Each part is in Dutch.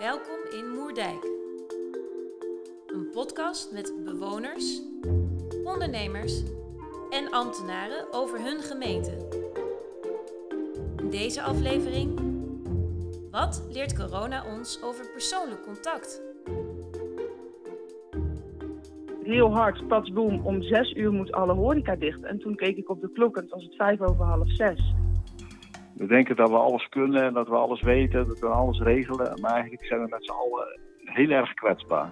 Welkom in Moerdijk. Een podcast met bewoners, ondernemers en ambtenaren over hun gemeente. In deze aflevering. Wat leert corona ons over persoonlijk contact? heel hard, patsboom, om zes uur moet alle horeca dicht. En toen keek ik op de klok en het was het vijf over half zes. We denken dat we alles kunnen en dat we alles weten, dat we alles regelen. Maar eigenlijk zijn we met z'n allen heel erg kwetsbaar.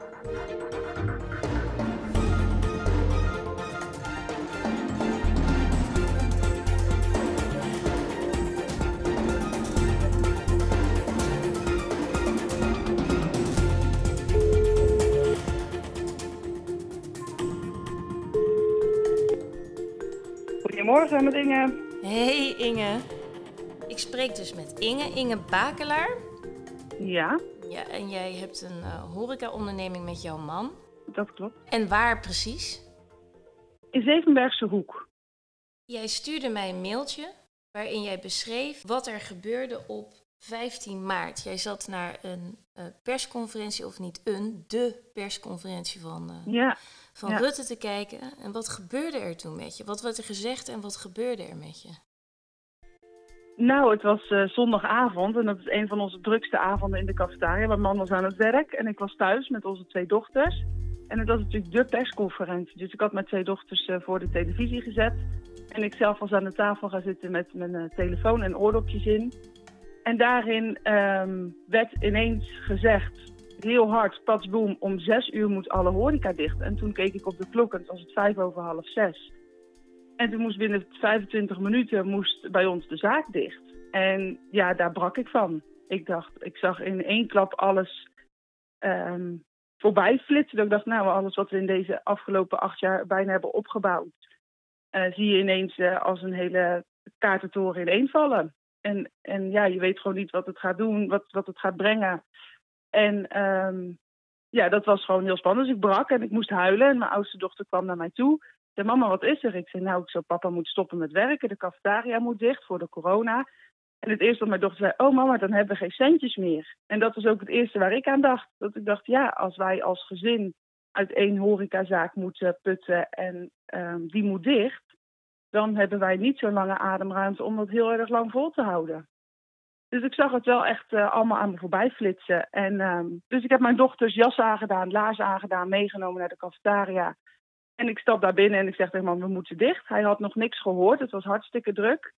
Goedemorgen met Inge. Hey Inge. Ik spreek dus met Inge, Inge Bakelaar. Ja, Ja, en jij hebt een eh, horeca-onderneming met jouw man. dat klopt. En waar precies? In Zevenbergse Hoek. Jij stuurde mij een mailtje waarin jij beschreef wat er gebeurde op 15 maart. Jij zat naar een eh, persconferentie, of niet een, de persconferentie van, eh, Ja, van Ja. Rutte te kijken. En wat gebeurde er toen met je? Wat werd er gezegd en wat gebeurde er met je? Nou het was eh, zondagavond en dat is een van onze drukste avonden in de cafetaria. Mijn man was aan het werk en ik was thuis met onze twee dochters. En het was natuurlijk de persconferentie. Dus ik had mijn twee dochters eh, voor de televisie gezet. En ik zelf was aan de tafel gaan zitten met mijn eh, telefoon en oordopjes in. En daarin ehm, werd ineens gezegd, heel hard, patsboom, om zes uur moet alle horeca dicht. En toen keek ik op de klok en het was het vijf over half zes. En toen moest binnen 25 minuten moest bij ons de zaak dicht. En ja, daar brak ik van. Ik dacht, ik zag in één klap alles ehm, voorbij flitsen. Dat ik dacht, nou, alles wat we in deze afgelopen acht jaar bijna hebben opgebouwd, eh, zie je ineens eh, als een hele kaartentoren ineenvallen. En, en ja, je weet gewoon niet wat het gaat doen, wat, wat het gaat brengen. En ehm, ja, dat was gewoon heel spannend. Dus ik brak en ik moest huilen. En mijn oudste dochter kwam naar mij toe. Zei, mama, wat is er? Ik zei, nou, ik zou papa moet stoppen met werken. De cafetaria moet dicht voor de corona. En het eerste wat mijn dochter zei, oh mama, dan hebben we geen centjes meer. En dat was ook het eerste waar ik aan dacht. Dat ik dacht, ja, als wij als gezin uit één horecazaak moeten putten en ehm, die moet dicht, dan hebben wij niet zo'n lange ademruimte om dat heel erg lang vol te houden. Dus ik zag het wel echt eh, allemaal aan me voorbij flitsen. En, ehm, dus ik heb mijn dochters jas aangedaan, laars aangedaan, meegenomen naar de cafetaria. En ik stap daar binnen en ik zeg tegen man, we moeten dicht. Hij had nog niks gehoord, het was hartstikke druk.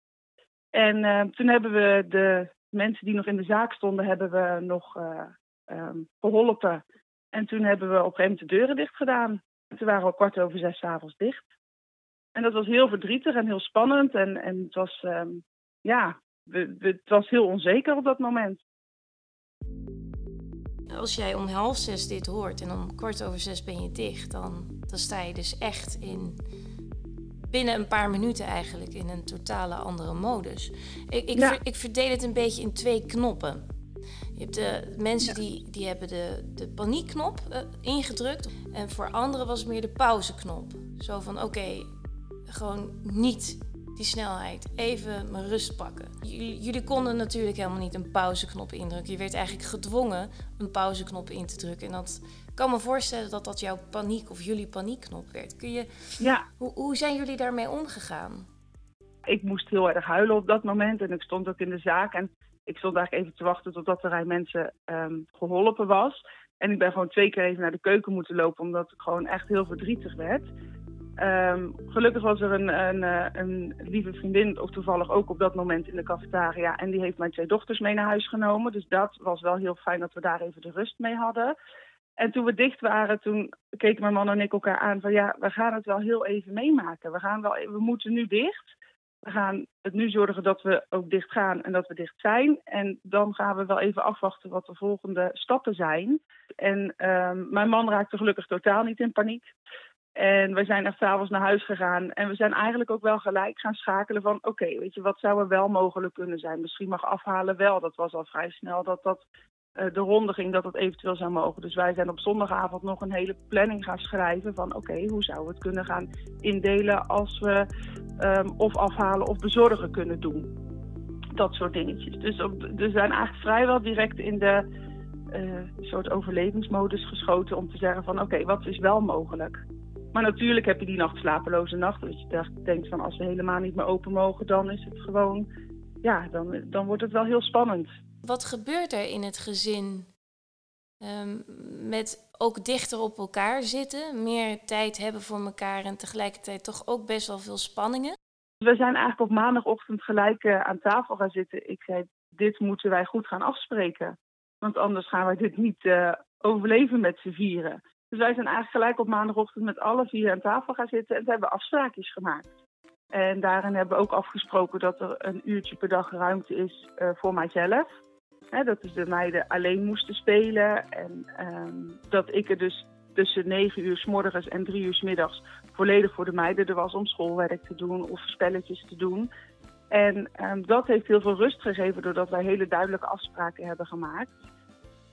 En eh, toen hebben we de mensen die nog in de zaak stonden, hebben we nog eh, ehm, geholpen. En toen hebben we op een gegeven moment de deuren dicht gedaan. Toen waren al kwart over zes avonds dicht. En dat was heel verdrietig en heel spannend. En, en het was, ehm, ja, het was heel onzeker op dat moment. Als jij om half zes dit hoort en om kwart over zes ben je dicht, dan, dan sta je dus echt in binnen een paar minuten eigenlijk in een totale andere modus. Ik, ik, Ja. ver- ik verdeel het een beetje in twee knoppen. Je hebt de mensen die, die hebben de, de paniekknop eh, ingedrukt. En voor anderen was het meer de pauzeknop. Zo van oké, gewoon niet die snelheid. Even mijn rust pakken. Jullie, jullie konden natuurlijk helemaal niet een pauzeknop indrukken. Je werd eigenlijk gedwongen een pauzeknop in te drukken. En dat kan me voorstellen dat dat jouw paniek of jullie paniekknop werd. Kun je, Ja, hoe, hoe zijn jullie daarmee omgegaan? ik moest heel erg huilen op dat moment. En ik stond ook in de zaak. En ik stond eigenlijk even te wachten totdat de rij mensen ehm, geholpen was. En ik ben gewoon twee keer even naar de keuken moeten lopen, omdat ik gewoon echt heel verdrietig werd. Ehm, gelukkig was er een, een, eh, een lieve vriendin, ook toevallig ook op dat moment in de cafetaria. En die heeft mijn twee dochters mee naar huis genomen. Dus dat was wel heel fijn dat we daar even de rust mee hadden. En toen we dicht waren, toen keken mijn man en ik elkaar aan van ja, we gaan het wel heel even meemaken. We, gaan wel, we moeten nu dicht. We gaan het nu zorgen dat we ook dicht gaan en dat we dicht zijn. En dan gaan we wel even afwachten wat de volgende stappen zijn. En ehm, mijn man raakte gelukkig totaal niet in paniek. En we zijn echt s'avonds naar huis gegaan. En we zijn eigenlijk ook wel gelijk gaan schakelen van... oké, weet je, wat zou er wel mogelijk kunnen zijn? Misschien mag afhalen wel. Dat was al vrij snel dat dat eh, de ronde ging, dat dat eventueel zou mogen. Dus wij zijn op zondagavond nog een hele planning gaan schrijven... van oké, hoe zouden we het kunnen gaan indelen... als we ehm, of afhalen of bezorgen kunnen doen. Dat soort dingetjes. Dus we zijn eigenlijk vrijwel direct in de een soort overlevingsmodus geschoten om te zeggen van oké, wat is wel mogelijk? Maar natuurlijk heb je die nacht slapeloze nacht. Dat je denkt van als we helemaal niet meer open mogen, dan is het gewoon, ja, dan, dan wordt het wel heel spannend. Wat gebeurt er in het gezin Ehm, met ook dichter op elkaar zitten, meer tijd hebben voor elkaar en tegelijkertijd toch ook best wel veel spanningen. We zijn eigenlijk op maandagochtend gelijk uh, aan tafel gaan zitten. Ik zei, dit moeten wij goed gaan afspreken. Want anders gaan wij dit niet uh, overleven met z'n vieren. Dus wij zijn eigenlijk gelijk op maandagochtend met alle vier aan tafel gaan zitten en hebben afspraakjes gemaakt. En daarin hebben we ook afgesproken dat er een uurtje per dag ruimte is uh, voor mijzelf. Hè, dat dus de meiden alleen moesten spelen. En um, dat ik er dus tussen 9 uur s morgens en 3 uur s middags volledig voor de meiden er was om schoolwerk te doen of spelletjes te doen. En um, dat heeft heel veel rust gegeven doordat wij hele duidelijke afspraken hebben gemaakt.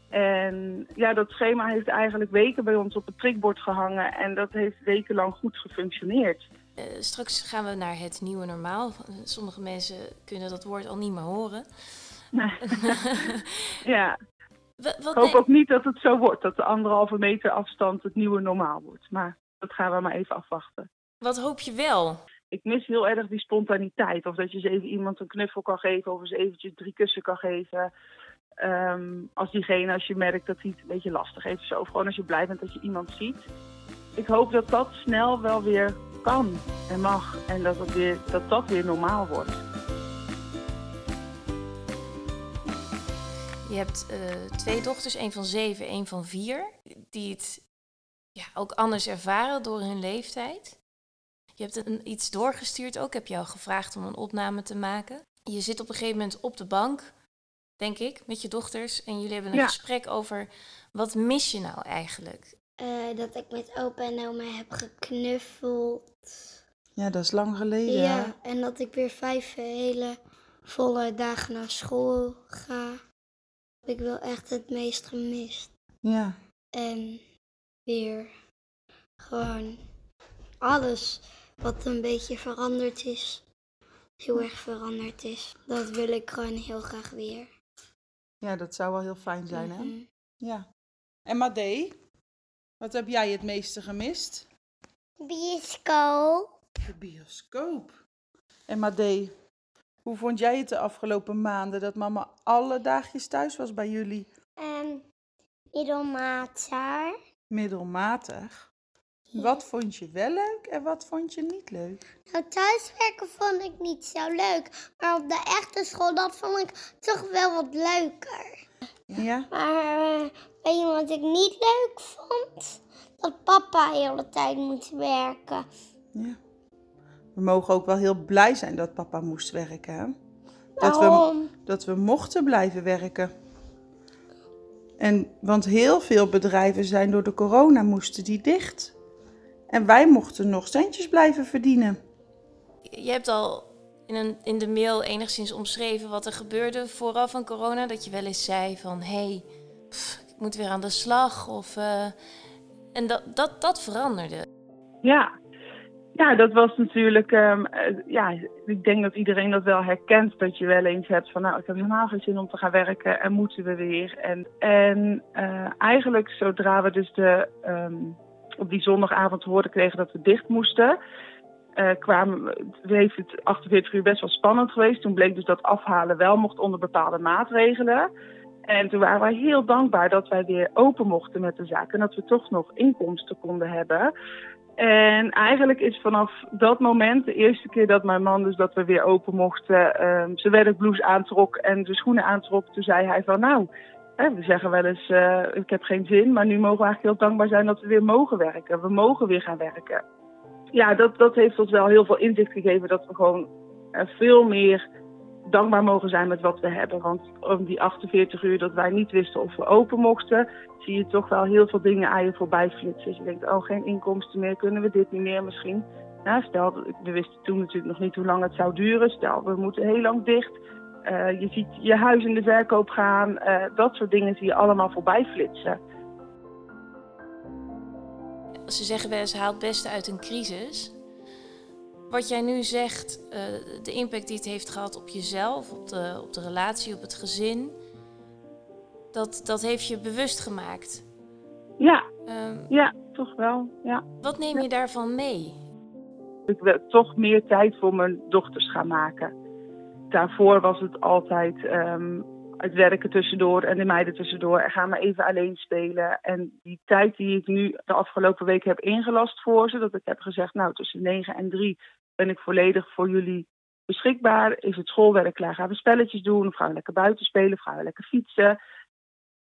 En ja, dat schema heeft eigenlijk weken bij ons op het prikbord gehangen en dat heeft wekenlang goed gefunctioneerd. Uh, straks gaan we naar het nieuwe normaal. Sommige mensen kunnen dat woord al niet meer horen. Nee. ja. Wat, wat ik hoop ook niet dat het zo wordt, dat de anderhalve meter afstand het nieuwe normaal wordt. Maar dat gaan we maar even afwachten. Wat hoop je wel? Ik mis heel erg die spontaniteit. Of dat je eens even iemand een knuffel kan geven of eens eventjes drie kussen kan geven. Um, als diegene, als je merkt dat hij het een beetje lastig heeft. Zo. Gewoon als je blij bent dat je iemand ziet. Ik hoop dat dat snel wel weer kan en mag. En dat, het weer, dat dat weer normaal wordt. Je hebt uh, twee dochters, een van zeven, een van vier, die het ja, ook anders ervaren door hun leeftijd. Je hebt een, iets doorgestuurd ook. Heb jou gevraagd om een opname te maken. Je zit op een gegeven moment op de bank, denk ik, met je dochters. En jullie hebben een ja. gesprek over wat mis je nou eigenlijk? Uh, dat ik met opa en oma heb geknuffeld. Ja, dat is lang geleden. Ja, en dat ik weer vijf hele volle dagen naar school ga ik wel echt het meest gemist. Ja. En weer gewoon alles wat een beetje veranderd is, heel erg veranderd is. Dat wil ik gewoon heel graag weer. Ja, dat zou wel heel fijn zijn, hè? Mm -hmm. Ja. En Madé, wat heb jij het meeste gemist? Bioscoop. De bioscoop. En Madé, hoe vond jij het de afgelopen maanden dat mama alle dagjes thuis was bij jullie? Um, middelmatig. Middelmatig? Wat vond je wel leuk en wat vond je niet leuk? Nou, thuiswerken vond ik niet zo leuk. Maar op de echte school, dat vond ik toch wel wat leuker. Ja? Maar uh, weet je wat ik niet leuk vond? Dat papa de hele tijd moet werken. Ja. We mogen ook wel heel blij zijn dat papa moest werken. Hè? Dat, Waarom? we, dat we mochten blijven werken. En, want heel veel bedrijven zijn door de corona moesten die dicht. En wij mochten nog centjes blijven verdienen. Je hebt al in, een, in de mail enigszins omschreven wat er gebeurde vooraf aan corona. Dat je wel eens zei van, hé, hey, ik moet weer aan de slag. Of, uh, en dat, dat, dat veranderde. Ja, ja, dat was natuurlijk, um, ja, ik denk dat iedereen dat wel herkent. Dat je wel eens hebt van, nou, ik heb helemaal geen zin om te gaan werken en moeten we weer. En, en uh, eigenlijk zodra we dus de, um, op die zondagavond te horen kregen dat we dicht moesten, uh, kwamen, heeft het 48 uur best wel spannend geweest. Toen bleek dus dat afhalen wel mocht onder bepaalde maatregelen. En toen waren wij heel dankbaar dat wij weer open mochten met de zaak en dat we toch nog inkomsten konden hebben. En eigenlijk is vanaf dat moment, de eerste keer dat mijn man dus dat we weer open mochten, um, zijn werkblouse aantrok en de schoenen aantrok, toen zei hij van nou, we zeggen wel eens uh, ik heb geen zin, maar nu mogen we eigenlijk heel dankbaar zijn dat we weer mogen werken. We mogen weer gaan werken. Ja, dat, dat heeft ons wel heel veel inzicht gegeven dat we gewoon uh, veel meer dankbaar mogen zijn met wat we hebben. Want om die 48 uur dat wij niet wisten of we open mochten, zie je toch wel heel veel dingen aan je voorbij flitsen. Dus je denkt, oh, geen inkomsten meer, kunnen we dit niet meer misschien? Ja, stel, we wisten toen natuurlijk nog niet hoe lang het zou duren. Stel, we moeten heel lang dicht. Uh, je ziet je huis in de verkoop gaan. Uh, dat soort dingen zie je allemaal voorbij flitsen. Ze zeggen wel eens, haal het beste uit een crisis. Wat jij nu zegt, uh, de impact die het heeft gehad op jezelf, op de, op de relatie, op het gezin Dat, dat heeft je bewust gemaakt. Ja, Ehm, ja, toch wel. Ja. wat neem je daarvan mee? Ik wil toch meer tijd voor mijn dochters gaan maken. Daarvoor was het altijd ehm, het werken tussendoor en de meiden tussendoor. En ga maar even alleen spelen. En die tijd die ik nu de afgelopen weken heb ingelast voor ze, dat ik heb gezegd, nou tussen 9 en 3 ben ik volledig voor jullie beschikbaar. Is het schoolwerk klaar? Gaan we spelletjes doen? Of gaan we lekker buiten spelen? Of gaan we lekker fietsen?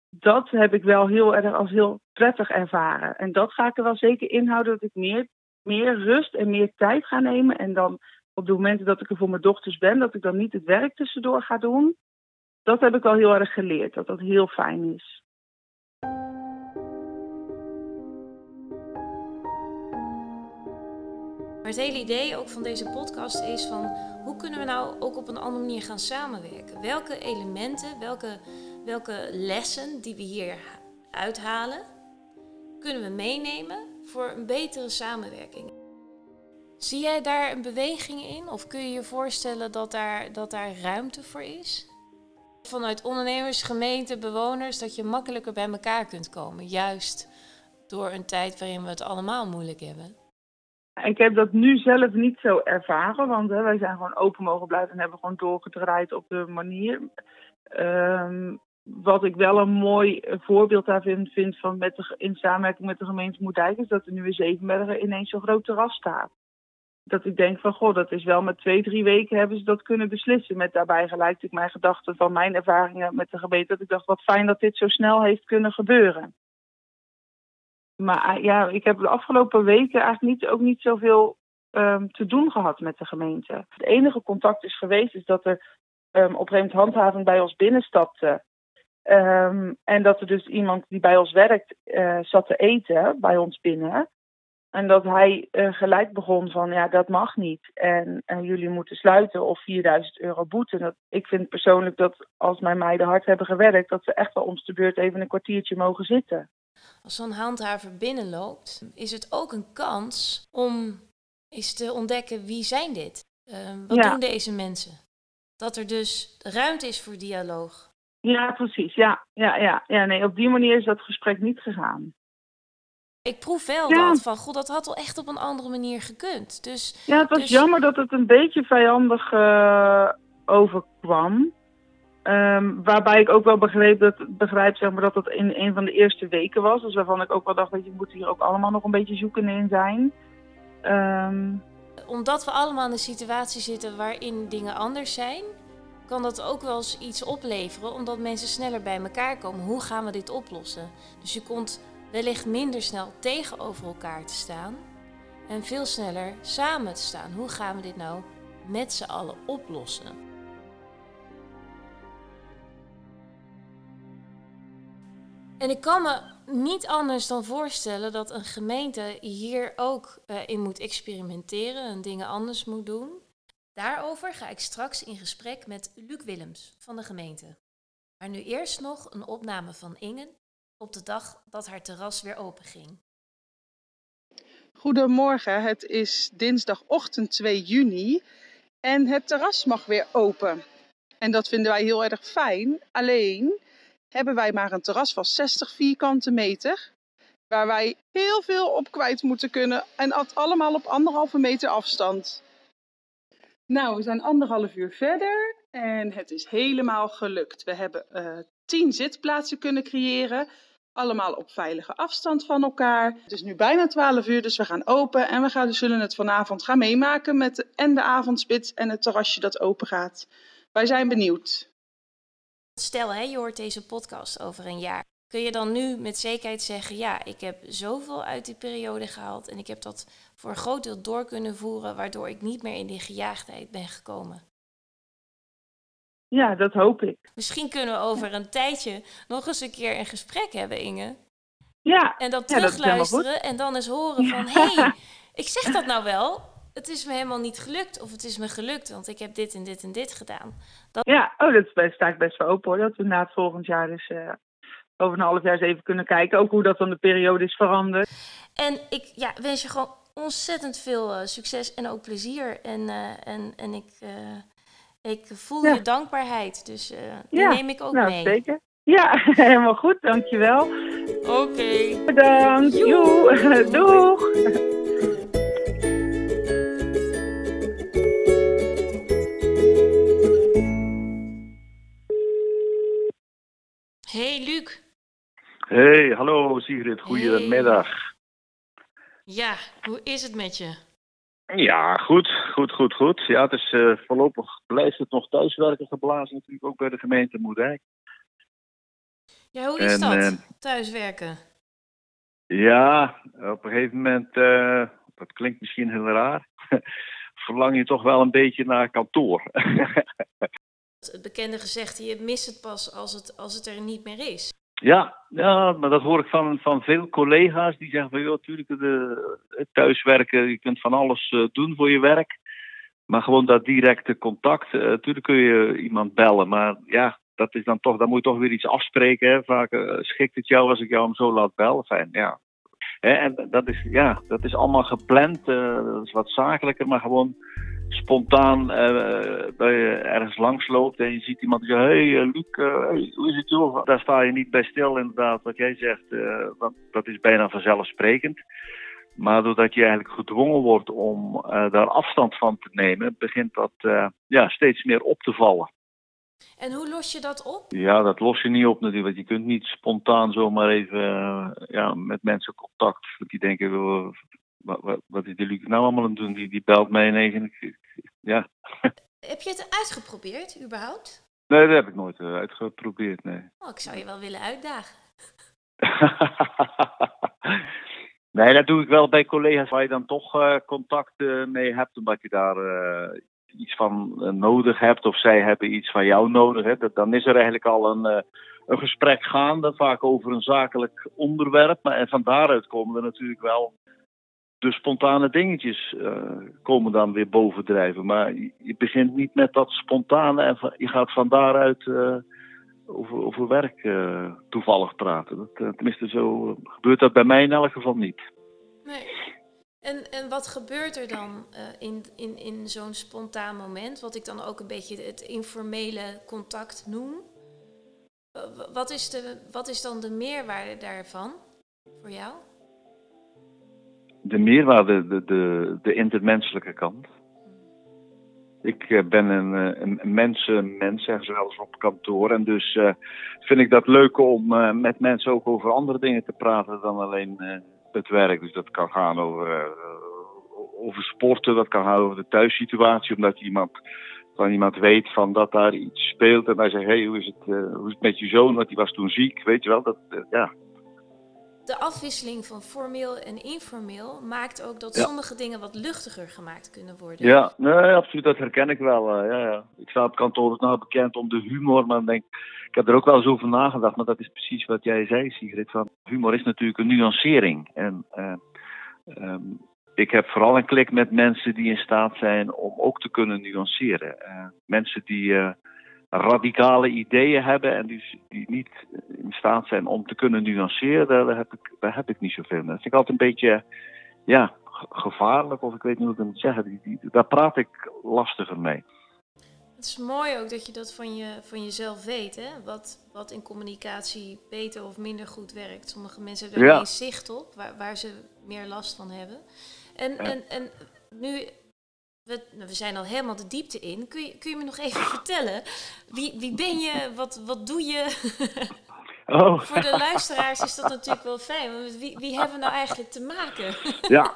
Dat heb ik wel heel erg als heel prettig ervaren. En dat ga ik er wel zeker inhouden, dat ik meer, meer rust en meer tijd ga nemen. En dan op de momenten dat ik er voor mijn dochters ben, dat ik dan niet het werk tussendoor ga doen. Dat heb ik wel heel erg geleerd, dat dat heel fijn is. Maar het hele idee ook van deze podcast is van hoe kunnen we nou ook op een andere manier gaan samenwerken? Welke elementen, welke, welke lessen die we hier uithalen, kunnen we meenemen voor een betere samenwerking? Zie jij daar een beweging in of kun je je voorstellen dat daar, dat daar ruimte voor is? Vanuit ondernemers, gemeenten, bewoners, dat je makkelijker bij elkaar kunt komen, juist door een tijd waarin we het allemaal moeilijk hebben. Ik heb dat nu zelf niet zo ervaren, want hè, wij zijn gewoon open mogen blijven en hebben gewoon doorgedraaid op de manier. Ehm, wat ik wel een mooi voorbeeld daarvan vind van met de, in samenwerking met de gemeente Moerdijk is dat er nu in Zevenbergen ineens zo'n groot terras staat. Dat ik denk van, goh, dat is wel met twee, drie weken hebben ze dat kunnen beslissen. Met daarbij gelijk natuurlijk mijn gedachten van mijn ervaringen met de gemeente. Dat ik dacht, wat fijn dat dit zo snel heeft kunnen gebeuren. Maar ja, ik heb de afgelopen weken eigenlijk niet, ook niet zoveel um, te doen gehad met de gemeente. Het enige contact is geweest is dat er um, op een handhaving bij ons binnenstapte. Um, en dat er dus iemand die bij ons werkt uh, zat te eten bij ons binnen. En dat hij uh, gelijk begon van ja, dat mag niet. En uh, jullie moeten sluiten of 4000 euro boete. Dat, ik vind persoonlijk dat als mijn meiden hard hebben gewerkt, dat ze echt wel om de beurt even een kwartiertje mogen zitten. Als zo'n handhaver binnenloopt, is het ook een kans om eens te ontdekken wie zijn dit? Uh, wat Ja. doen deze mensen? Dat er dus ruimte is voor dialoog. Ja, precies. Ja, ja, ja. ja nee, op die manier is dat gesprek niet gegaan. Ik proef wel Ja. dat van, god, dat had wel echt op een andere manier gekund. Dus Ja, het was Dus- jammer dat het een beetje vijandig eh, overkwam. Ehm, waarbij ik ook wel begreep dat, begrijp zeg maar, dat het in een van de eerste weken was. Dus waarvan ik ook wel dacht, weet je, we moeten hier ook allemaal nog een beetje zoeken in zijn. Ehm, omdat we allemaal in een situatie zitten waarin dingen anders zijn, kan dat ook wel eens iets opleveren, omdat mensen sneller bij elkaar komen. Hoe gaan we dit oplossen? Dus je komt wellicht minder snel tegenover elkaar te staan en veel sneller samen te staan. Hoe gaan we dit nou met z'n allen oplossen? En ik kan me niet anders dan voorstellen dat een gemeente hier ook eh, in moet experimenteren en dingen anders moet doen. Daarover ga ik straks in gesprek met Luc Willems van de gemeente. Maar nu eerst nog een opname van Ingen op de dag dat haar terras weer open ging. Goedemorgen, het is dinsdagochtend 2 juni en het terras mag weer open. En dat vinden wij heel erg fijn. Alleen hebben wij maar een terras van 60 vierkante meter, waar wij heel veel op kwijt moeten kunnen en dat allemaal op anderhalve meter afstand. Nou, we zijn anderhalf uur verder en het is helemaal gelukt. We hebben eh 10 zitplaatsen kunnen creëren. Allemaal op veilige afstand van elkaar. Het is nu bijna 12 uur, dus we gaan open. En we gaan, zullen het vanavond gaan meemaken met de, en de avondspits en het terrasje dat open gaat. Wij zijn benieuwd. Stel, hè, je hoort deze podcast over een jaar. Kun je dan nu met zekerheid zeggen: Ja, ik heb zoveel uit die periode gehaald en ik heb dat voor een groot deel door kunnen voeren, waardoor ik niet meer in die gejaagdheid ben gekomen? Ja, dat hoop ik. Misschien kunnen we over een tijdje nog eens een keer een gesprek hebben, Inge. Ja, En dat Ja, dat terugluisteren en dan eens horen van... hé, hey, ik zeg dat nou wel. Het is me helemaal niet gelukt. Of het is me gelukt, want ik heb dit en dit en dit gedaan. ja. Oh, dat best, sta ik best wel open hoor. Dat we na het volgend jaar dus eh, over een half jaar eens even kunnen kijken. Ook hoe dat dan de periode is veranderd. En ik ja, wens je gewoon ontzettend veel eh, succes en ook plezier. En, eh, en, en ik, ik voel Ja. je dankbaarheid. Dus eh die Ja, neem ik ook nou, mee. zeker. Ja, helemaal goed, dankjewel. Oké. Bedankt. Joe. Joe. Doeg. Hey Luc. Hey, hallo Sigrid, goedemiddag. Ja, hoe is het met je? Ja, goed, goed, goed, goed. Ja, het is eh, voorlopig blijft het nog thuiswerken geblazen natuurlijk ook bij de gemeente Moerdijk. Ja, hoe is En, dat? eh, Thuiswerken. Ja, op een gegeven moment, eh, dat klinkt misschien heel raar, verlang je toch wel een beetje naar kantoor. Het bekende gezegde, je mist het pas als het, als het er niet meer is. Ja, ja, maar dat hoor ik van, van veel collega's die zeggen van, joh, natuurlijk, thuiswerken, je kunt van alles eh, doen voor je werk. Maar gewoon dat directe contact, eh, natuurlijk kun je iemand bellen, maar ja, dat is dan toch, dan moet je toch weer iets afspreken. Hè? Vaak eh, schikt het jou als ik jou hem zo laat bellen. Fijn, ja. En dat is, ja, dat is allemaal gepland, eh, dat is wat zakelijker, maar gewoon spontaan je ergens langs loopt en je ziet iemand die zegt, hey eh, Luc, eh, hey, hoe is het joh? Daar sta je niet bij stil inderdaad, wat jij zegt, want dat is bijna vanzelfsprekend. Maar doordat je eigenlijk gedwongen wordt om daar afstand van te nemen, begint dat ja, steeds meer op te vallen. En hoe los je dat op? Ja, dat los je niet op natuurlijk. Want je kunt niet spontaan zomaar even ja, met mensen contact. Want die denken, eh, wat, wat, wat is die Luc nou allemaal aan het doen? Die, die belt mij ineens. en ik- Ja. Heb je het uitgeprobeerd, überhaupt? Nee, dat heb ik nooit eh, uitgeprobeerd, nee. Oh, ik zou je wel willen uitdagen. nee, dat doe ik wel bij collega's waar je dan toch eh, contact eh, mee hebt. Omdat je daar iets van nodig hebt. Of zij hebben iets van jou nodig. Hè. Dat, dan is er eigenlijk al een, een gesprek gaande. Vaak over een zakelijk onderwerp. Maar en van daaruit komen er natuurlijk wel de spontane dingetjes eh, komen dan weer bovendrijven. Maar je, begint niet met dat spontane en je gaat van daaruit eh, over, over werk eh, toevallig praten. Dat, tenminste, zo gebeurt dat bij mij in elk geval niet. Nee. En, en wat gebeurt er dan in, in, in zo'n spontaan moment? Wat ik dan ook een beetje het informele contact noem. Wat is, de, wat is dan de meerwaarde daarvan voor jou? De meerwaarde, de, de, de intermenselijke kant. Ik eh, ben een, eh, een, mensenmens, zeggen ze wel eens op kantoor. En dus eh, vind ik dat leuk om met mensen ook over andere dingen te praten dan alleen het werk. Dus dat kan gaan over, over sporten, dat kan gaan over de thuissituatie. Omdat iemand, van iemand weet van dat daar iets speelt. En hij zegt, hey, hoe, is het, hoe is het met je zoon? Want die was toen ziek, weet je wel. Dat, ja. De afwisseling van formeel en informeel maakt ook dat Ja. sommige dingen wat luchtiger gemaakt kunnen worden. Ja, nee, absoluut, dat herken ik wel. eh, ja, ja. Ik sta op kantoor nou bekend om de humor, maar ik denk, ik heb er ook wel eens over nagedacht, maar dat is precies wat jij zei, Sigrid. Van, humor is natuurlijk een nuancering. En eh, ehm, ik heb vooral een klik met mensen die in staat zijn om ook te kunnen nuanceren. Eh, mensen die radicale ideeën hebben en die, die niet in staat zijn om te kunnen nuanceren, daar heb ik, daar heb ik niet zoveel mee. Dat vind ik altijd een beetje, ja, ge- gevaarlijk, of ik weet niet hoe ik het moet zeggen. Die, die, daar praat ik lastiger mee. Het is mooi ook dat je dat van, je, van jezelf weet, hè? Wat, wat in communicatie beter of minder goed werkt. Sommige mensen hebben er Ja. geen zicht op, waar, waar ze meer last van hebben. En, en, en nu, we, nou, we zijn al helemaal de diepte in. Kun je, kun je me nog even vertellen, wie, wie ben je, wat, wat doe je? Oh, Voor de luisteraars is dat natuurlijk wel fijn, want wie, wie hebben we nou eigenlijk te maken? ja.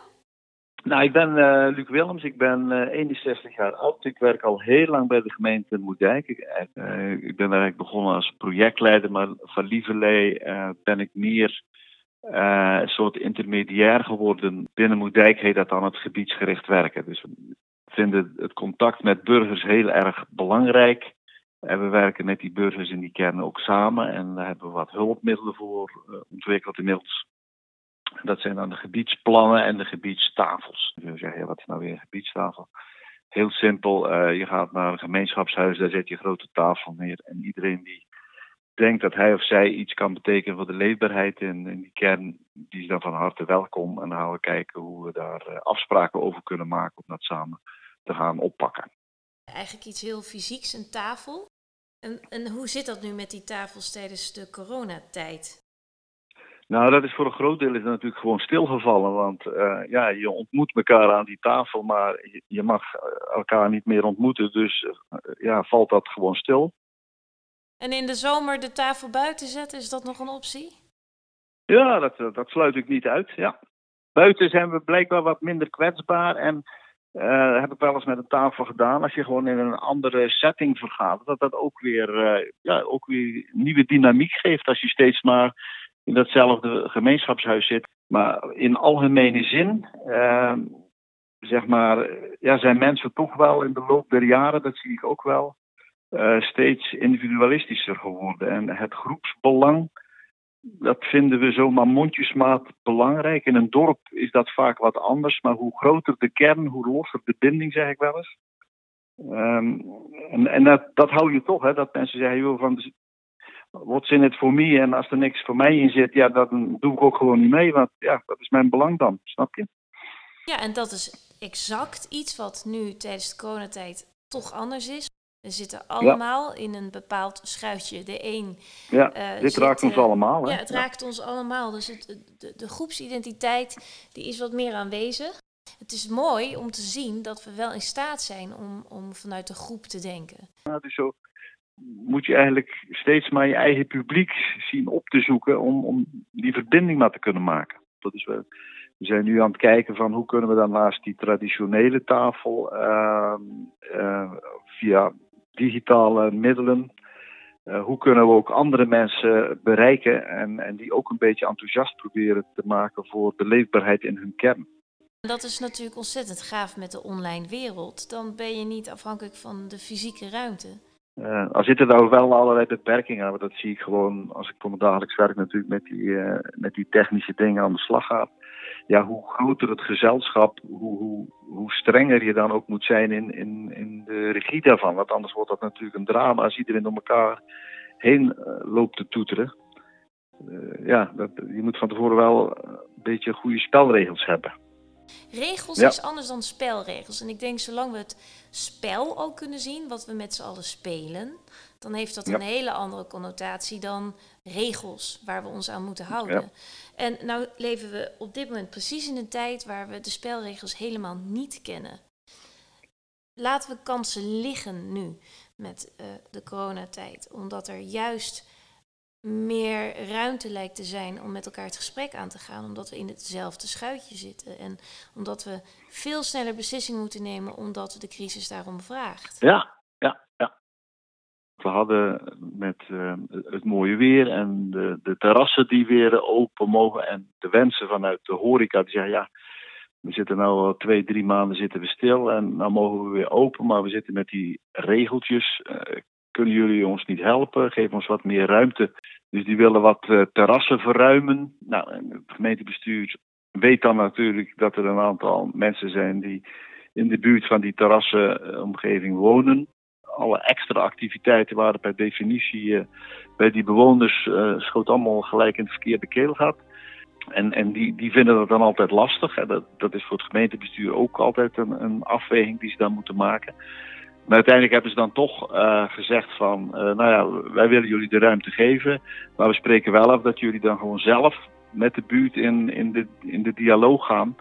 Nou, ik ben eh, Luc Willems, ik ben eh, 61 jaar oud. Ik werk al heel lang bij de gemeente Moerdijk. Ik, eh, ik ben eigenlijk begonnen als projectleider, maar van lieverlee eh, ben ik meer eh, een soort intermediair geworden. Binnen Moerdijk heet dat dan het gebiedsgericht werken. Dus vinden het contact met burgers heel erg belangrijk. En we werken met die burgers in die kern ook samen. En daar hebben we wat hulpmiddelen voor eh, ontwikkeld inmiddels. Dat zijn dan de gebiedsplannen en de gebiedstafels. Je zou zeggen, wat is nou weer een gebiedstafel? Heel simpel, eh, je gaat naar een gemeenschapshuis, daar zet je grote tafel neer. En iedereen die denkt dat hij of zij iets kan betekenen voor de leefbaarheid in, in die kern, die is dan van harte welkom. En dan gaan we kijken hoe we daar eh, afspraken over kunnen maken om dat samen te gaan oppakken. Eigenlijk iets heel fysieks, een tafel. En, en hoe zit dat nu met die tafels tijdens de coronatijd? Nou, dat is voor een groot deel is natuurlijk gewoon stilgevallen. Want uh, ja, je ontmoet elkaar aan die tafel, maar je, je mag elkaar niet meer ontmoeten. Dus uh, ja, valt dat gewoon stil. En in de zomer de tafel buiten zetten, is dat nog een optie? Ja, dat, dat sluit ik niet uit. Ja. Buiten zijn we blijkbaar wat minder kwetsbaar. En uh, heb ik wel eens met een tafel gedaan. Als je gewoon in een andere setting vergaat, dat dat ook weer, uh, ja, ook weer nieuwe dynamiek geeft. Als je steeds maar in datzelfde gemeenschapshuis zit. Maar in algemene zin, uh, zeg maar, ja, zijn mensen toch wel in de loop der jaren, dat zie ik ook wel, uh, steeds individualistischer geworden. En het groepsbelang, dat vinden we zomaar mondjesmaat belangrijk. In een dorp is dat vaak wat anders, maar hoe groter de kern, hoe losser de binding, zeg ik wel eens. Um, en en dat, dat hou je toch, hè, dat mensen zeggen, joh, van, what's in it for me? En als er niks voor mij in zit, ja, dan doe ik ook gewoon niet mee, want ja, dat is mijn belang dan, snap je? Ja, en dat is exact iets wat nu tijdens de coronatijd toch anders is. We zitten allemaal ja. in een bepaald schuitje. De een. Ja, uh, dit zit, raakt ons allemaal. Hè? Ja, het ja. raakt ons allemaal. Dus het, de, de, groepsidentiteit die is wat meer aanwezig. Het is mooi om te zien dat we wel in staat zijn om, om vanuit de groep te denken. Dus zo moet je eigenlijk steeds maar je eigen publiek zien op te zoeken om, om die verbinding maar te kunnen maken. Dat is wel, we zijn nu aan het kijken van hoe kunnen we dan naast die traditionele tafel uh, uh, via digitale middelen. Uh, hoe kunnen we ook andere mensen bereiken en, en die ook een beetje enthousiast proberen te maken voor de leefbaarheid in hun kern? Dat is natuurlijk ontzettend gaaf met de online wereld. Dan ben je niet afhankelijk van de fysieke ruimte. Uh, er zitten daar wel allerlei beperkingen aan, maar dat zie ik gewoon als ik voor mijn dagelijks werk natuurlijk met die, uh, met die technische dingen aan de slag ga. Ja, hoe groter het gezelschap, hoe, hoe, hoe strenger je dan ook moet zijn in, in, in de regie daarvan. Want anders wordt dat natuurlijk een drama als iedereen door elkaar heen uh, loopt te toeteren. ja, dat, je moet van tevoren wel een beetje goede spelregels hebben. Regels ja. is anders dan spelregels. En ik denk, zolang we het spel ook kunnen zien, wat we met z'n allen spelen, dan heeft dat ja. een hele andere connotatie dan regels waar we ons aan moeten houden. Ja. En nou leven we op dit moment precies in een tijd waar we de spelregels helemaal niet kennen. Laten we kansen liggen nu met uh, de coronatijd, omdat er juist meer ruimte lijkt te zijn om met elkaar het gesprek aan te gaan, omdat we in hetzelfde schuitje zitten en omdat we veel sneller beslissingen moeten nemen, omdat de crisis daarom vraagt. Ja. We hadden met uh, het mooie weer en de, de terrassen die weer open mogen en de wensen vanuit de horeca die zeggen ja. We zitten nu al twee, drie maanden zitten we stil en nou mogen we weer open, maar we zitten met die regeltjes. Uh, kunnen jullie ons niet helpen? Geef ons wat meer ruimte. Dus die willen wat uh, terrassen verruimen. Nou, het gemeentebestuur weet dan natuurlijk dat er een aantal mensen zijn die in de buurt van die terrassenomgeving wonen. Alle extra activiteiten waren per definitie uh, bij die bewoners uh, schoot allemaal gelijk in het verkeerde keelgat. En, en die, die vinden dat dan altijd lastig. Hè. Dat, dat is voor het gemeentebestuur ook altijd een, een afweging die ze dan moeten maken. Maar uiteindelijk hebben ze dan toch uh, gezegd van, nou ja, wij willen jullie de ruimte geven, maar we spreken wel af dat jullie dan gewoon zelf met de buurt in, in, de, in de dialoog gaan.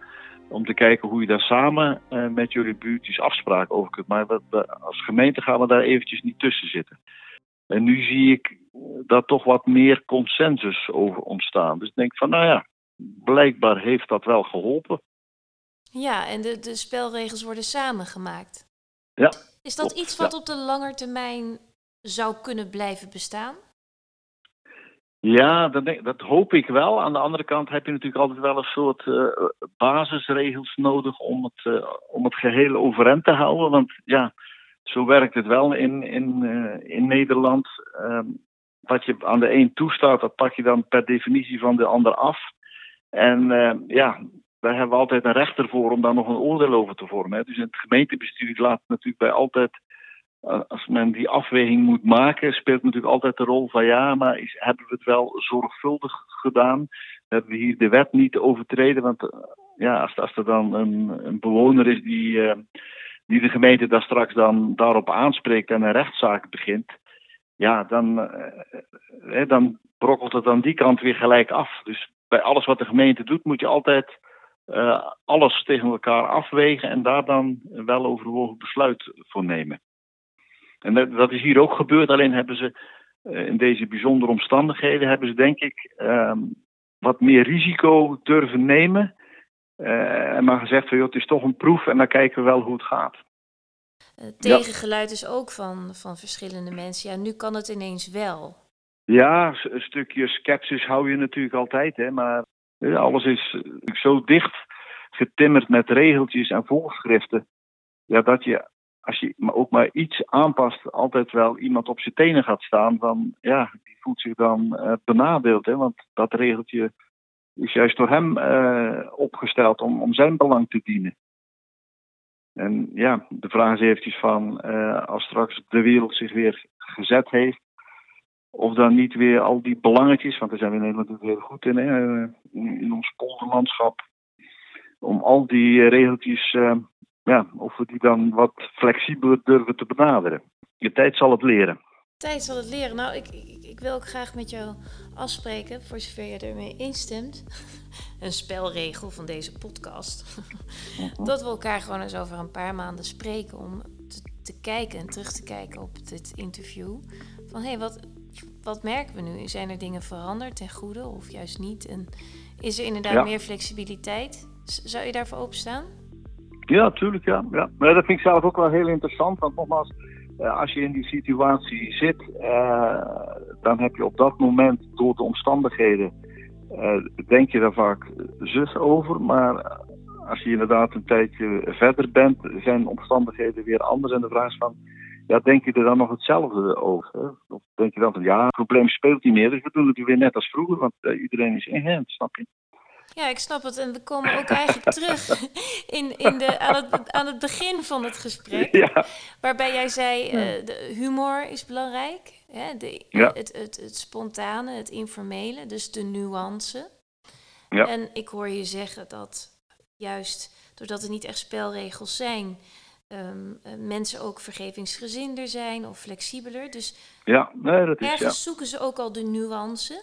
Om te kijken hoe je daar samen uh, met jullie buurtjes afspraken over kunt. Maar dat, dat, als gemeente gaan we daar eventjes niet tussen zitten. En nu zie ik daar toch wat meer consensus over ontstaan. Dus ik denk van, nou ja, blijkbaar heeft dat wel geholpen. Ja, en de, de spelregels worden samengemaakt. Ja. Is dat iets wat ja. op de lange termijn zou kunnen blijven bestaan? Ja, dat, dat, hoop ik wel. Aan de andere kant heb je natuurlijk altijd wel een soort uh, basisregels nodig om het, uh, om het geheel overeind te houden. Want ja, zo werkt het wel in, in, uh, in Nederland. wat je aan de een toestaat, dat pak je dan per definitie van de ander af. En ja, daar hebben altijd een rechter voor om daar nog een oordeel over te vormen. Hè. Dus het gemeentebestuur laat natuurlijk bij altijd, als men die afweging moet maken, speelt natuurlijk altijd de rol van ja, maar is, hebben we het wel zorgvuldig gedaan? Hebben we hier de wet niet overtreden? Want uh, ja, als, er dan een, een bewoner is die, uh, die de gemeente daar straks dan daarop aanspreekt en een rechtszaak begint, ja, dan, eh, dan brokkelt het aan die kant weer gelijk af. Dus bij alles wat de gemeente doet, moet je altijd alles tegen elkaar afwegen en daar dan wel overwogen besluit voor nemen. En dat, dat is hier ook gebeurd, alleen hebben ze uh, in deze bijzondere omstandigheden, hebben ze denk ik uh, wat meer risico durven nemen. Uh, en maar gezegd van, joh, het is toch een proef en dan kijken we wel hoe het gaat. tegengeluid is ook van, van verschillende mensen. Ja, nu kan het ineens wel. Ja, een stukje sceptisch hou je natuurlijk altijd, hè, maar alles is zo dicht getimmerd met regeltjes en voorschriften. Ja, dat je, als je ook maar iets aanpast, altijd wel iemand op zijn tenen gaat staan. Dan, ja, die voelt zich dan uh, benadeeld. Hè, want dat regeltje is juist door hem uh, opgesteld om, om zijn belang te dienen. En ja, de vraag is eventjes van, uh, als straks de wereld zich weer gezet heeft, of dan niet weer al die belangetjes, want daar zijn we in Nederland heel goed in, hè, in ons polderlandschap, om al die regeltjes, ja, of we die dan wat flexibeler durven te benaderen. De tijd zal het leren. Tijd zal het leren. Nou, ik, ik, ik wil ook graag met jou afspreken, voor zover je ermee instemt. Een spelregel van deze podcast. Dat we elkaar gewoon eens over een paar maanden spreken om te, te kijken en terug te kijken op dit interview. Van hé, hey, wat, wat merken we nu? Zijn er dingen veranderd ten goede of juist niet? En is er inderdaad ja. meer flexibiliteit? Zou je daarvoor openstaan? Ja, tuurlijk, ja. ja. Maar dat vind ik zelf ook wel heel interessant. Want nogmaals, als je in die situatie zit, uh, dan heb je op dat moment door de omstandigheden, uh, denk je daar vaak zus over. Maar als je inderdaad een tijdje verder bent, zijn omstandigheden weer anders. En de vraag is van, ja, denk je er dan nog hetzelfde over? Of denk je dan van, ja, het probleem speelt niet meer, dus we doen het weer net als vroeger, want iedereen is ingeënt, snap je? Ja, ik snap het. En we komen ook eigenlijk terug in, in de, aan, het, aan het begin van het gesprek. Ja. Waarbij jij zei, uh, de humor is belangrijk. Hè? De, ja. het, het, het spontane, het informele, dus de nuance. Ja. En ik hoor je zeggen dat juist doordat er niet echt spelregels zijn... Um, uh, mensen ook vergevingsgezinder zijn of flexibeler. Dus ja, nee, dat is, ergens ja. zoeken ze ook al de nuance.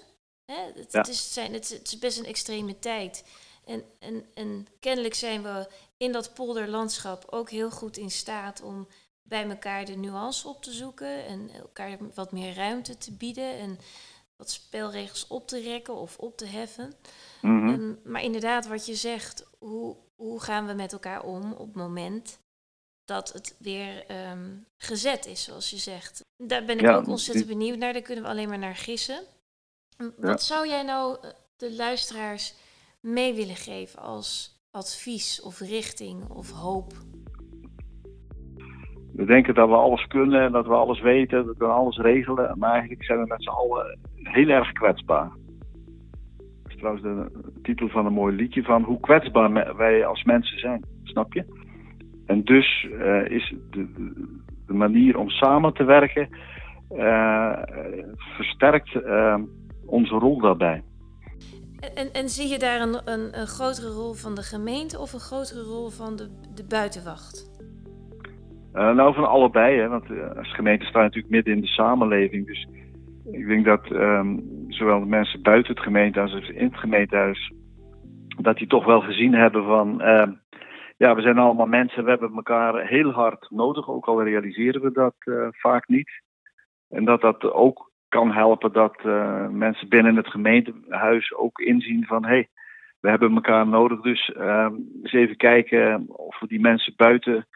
Hè? Het, Ja. het, is, zijn, het, het is best een extreme tijd. En, en, en kennelijk zijn we in dat polderlandschap ook heel goed in staat om bij elkaar de nuance op te zoeken en elkaar wat meer ruimte te bieden en wat spelregels op te rekken of op te heffen. Mhm. Um, maar inderdaad, wat je zegt, hoe, hoe gaan we met elkaar om op het moment dat het weer um, gezet is, zoals je zegt. Daar ben ik Ja, ook ontzettend die- benieuwd naar. Daar kunnen we alleen maar naar gissen. Wat zou jij nou eh, de luisteraars mee willen geven als advies of richting of hoop? We denken dat we alles kunnen en dat we alles weten, dat we alles regelen. Maar eigenlijk zijn we met z'n allen heel erg kwetsbaar. Dat is trouwens de titel van een mooi liedje van hoe kwetsbaar wij als mensen zijn. Snap je? En dus eh, is de, de- manier om samen te werken eh, versterkt eh, onze rol daarbij. En, en, zie je daar een, een, een grotere rol van de gemeente of een grotere rol van de, de buitenwacht? Eh, nou, van allebei, hè, want eh, als gemeente staan natuurlijk midden in de samenleving. Dus ik denk dat ehm, zowel de mensen buiten het gemeentehuis als in het gemeentehuis, dat die toch wel gezien hebben van, ehm, ja, we zijn allemaal mensen, we hebben elkaar heel hard nodig, ook al realiseren we dat eh, vaak niet. En dat dat ook kan helpen dat eh, mensen binnen het gemeentehuis ook inzien van, hé, hey, we hebben elkaar nodig, dus ehm, eens even kijken of we die mensen buiten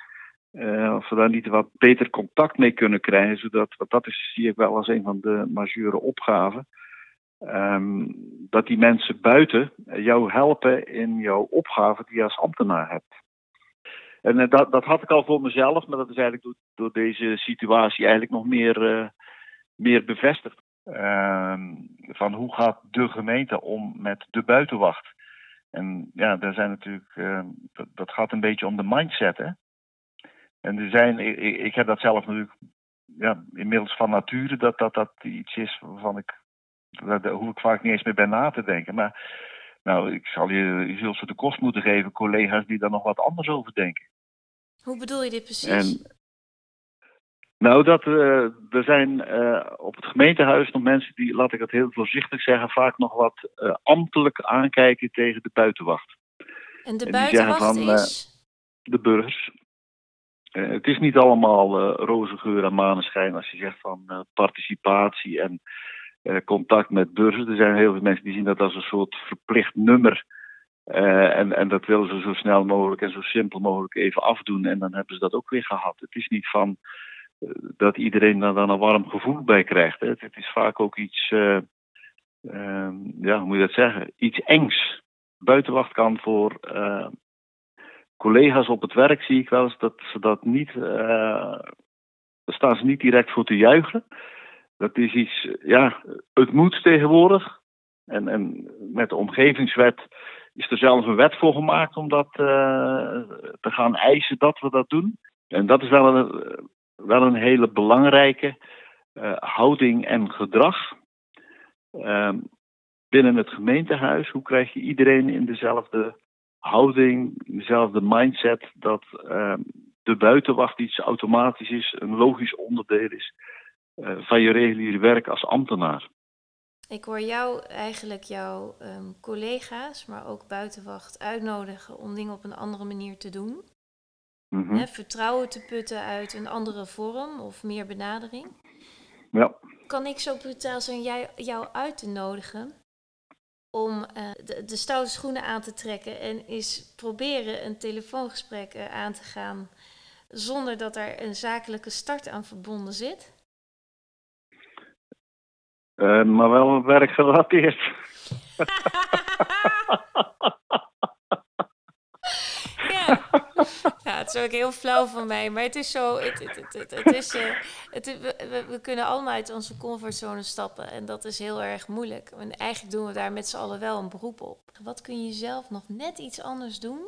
eh, of we daar niet wat beter contact mee kunnen krijgen, zodat, want dat is, zie ik wel als een van de majeure opgaven, ehm, dat die mensen buiten jou helpen in jouw opgave die je als ambtenaar hebt. En eh, dat, dat had ik al voor mezelf, maar dat is eigenlijk door, door deze situatie eigenlijk nog meer, meer bevestigd. Ehm, van hoe gaat de gemeente om met de buitenwacht? En ja, daar zijn natuurlijk, eh, dat, dat gaat een beetje om de mindset, hè? En er zijn, ik, ik- heb dat zelf natuurlijk ja, inmiddels van nature, dat dat, dat iets is waarvan ik, daar, daar hoef ik vaak niet eens meer bij na te denken. Maar nou, ik zal je, je zult ze de kost moeten geven, collega's die daar nog wat anders over denken. Hoe bedoel je dit precies? En Nou, dat, eh, er zijn eh, op het gemeentehuis nog mensen die, laat ik het heel voorzichtig zeggen, vaak nog wat eh, ambtelijk aankijken tegen de buitenwacht. En de En buitenwacht van, is... De burgers. Het is niet allemaal roze geur en maneschijn als je zegt van participatie en contact met burgers. Er zijn heel veel mensen die zien dat als een soort verplicht nummer. En, en dat willen ze zo snel mogelijk en zo simpel mogelijk even afdoen. En dan hebben ze dat ook weer gehad. Het is niet van dat iedereen daar dan een warm gevoel bij krijgt. Hè. Het, is vaak ook iets, eh, ehm, ja, hoe moet je dat zeggen? Iets engs. Buitenwacht kan voor eh, collega's op het werk, zie ik wel eens, dat ze dat niet. eh, daar staan ze niet direct voor te juichen. Dat is iets, ja, het moet tegenwoordig. En, en met de omgevingswet is er zelfs een wet voor gemaakt om dat eh, te gaan eisen dat we dat doen. En dat is wel een, wel een hele belangrijke eh, houding en gedrag. Ehm, binnen het gemeentehuis, hoe krijg je iedereen in dezelfde houding, dezelfde mindset, dat ehm, de buitenwacht iets automatisch is, een logisch onderdeel is eh, van je reguliere werk als ambtenaar. Ik hoor jou eigenlijk jouw ehm, collega's, maar ook buitenwacht uitnodigen om dingen op een andere manier te doen. Mhm. Hè, vertrouwen te putten uit een andere vorm of meer benadering. Ja. Kan ik zo brutaal zijn jij, jou uit te nodigen om eh, de, de stoute schoenen aan te trekken en eens proberen een telefoongesprek eh, aan te gaan zonder dat er een zakelijke start aan verbonden zit? Eh, maar wel werkgerelateerd. Ja. Het is ook heel flauw van mij, maar het is zo. Het, het, het, is, eh, we, we kunnen allemaal uit onze comfortzone stappen en dat is heel erg moeilijk. En eigenlijk doen we daar met z'n allen wel een beroep op. Wat kun je zelf nog net iets anders doen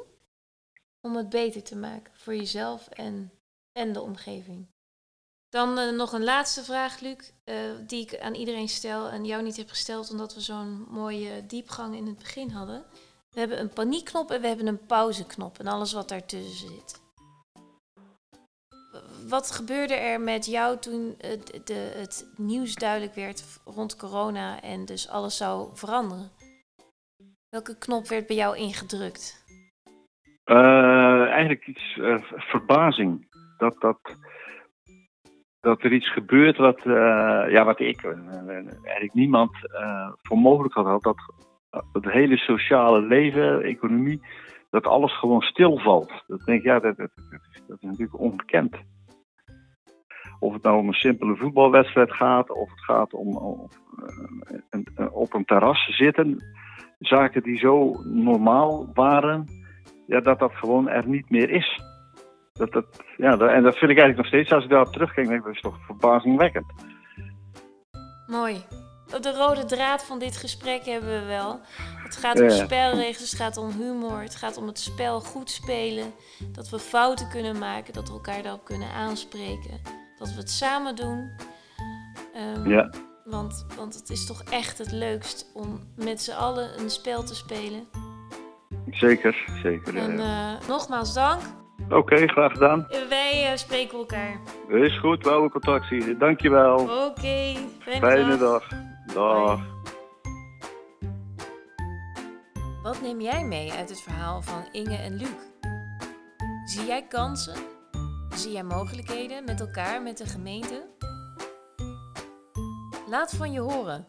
om het beter te maken voor jezelf en, en de omgeving? Dan eh, nog een laatste vraag, Luc, eh, die ik aan iedereen stel en jou niet heb gesteld omdat we zo'n mooie diepgang in het begin hadden. We hebben een paniekknop en we hebben een pauzeknop en alles wat daartussen zit. Wat gebeurde er met jou toen het, de, het nieuws duidelijk werd rond corona en dus alles zou veranderen? Welke knop werd bij jou ingedrukt? Eh, eigenlijk iets eh, verbazing. Dat, dat, dat er iets gebeurt wat, eh, ja, wat ik en eigenlijk niemand voor mogelijk had. had dat het hele sociale leven, economie, dat alles gewoon stilvalt. Dat denk ik, ja, dat, dat, dat, is, natuurlijk ongekend. Of het nou om een simpele voetbalwedstrijd gaat, of het gaat om, eh, op een terras zitten. Zaken die zo normaal waren, ja, dat dat gewoon er niet meer is. Dat, dat, ja, en dat vind ik eigenlijk nog steeds, als ik daarop terugkijk, denk ik, dat is toch verbazingwekkend. Mooi. De rode draad van dit gesprek hebben we wel. Het gaat om spelregels, het gaat om humor, het gaat om het spel goed spelen. Dat we fouten kunnen maken, dat we elkaar daarop kunnen aanspreken. Dat we het samen doen. Ehm, Ja, want, want het is toch echt het leukst om met z'n allen een spel te spelen. zeker, zeker. En eh, nogmaals dank. Oké, graag gedaan. Wij eh, spreken elkaar. Is goed, wel een contact zien. Dankjewel. Oké, fijne, Fijne dag. dag. Dag. Wat neem jij mee uit het verhaal van Inge en Luc? Zie jij kansen? Zie jij mogelijkheden met elkaar, met de gemeente? Laat van je horen.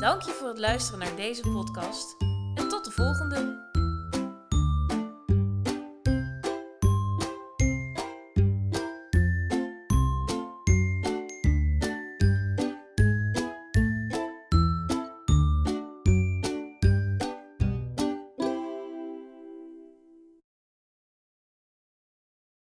Dank je voor het luisteren naar deze podcast en tot de volgende.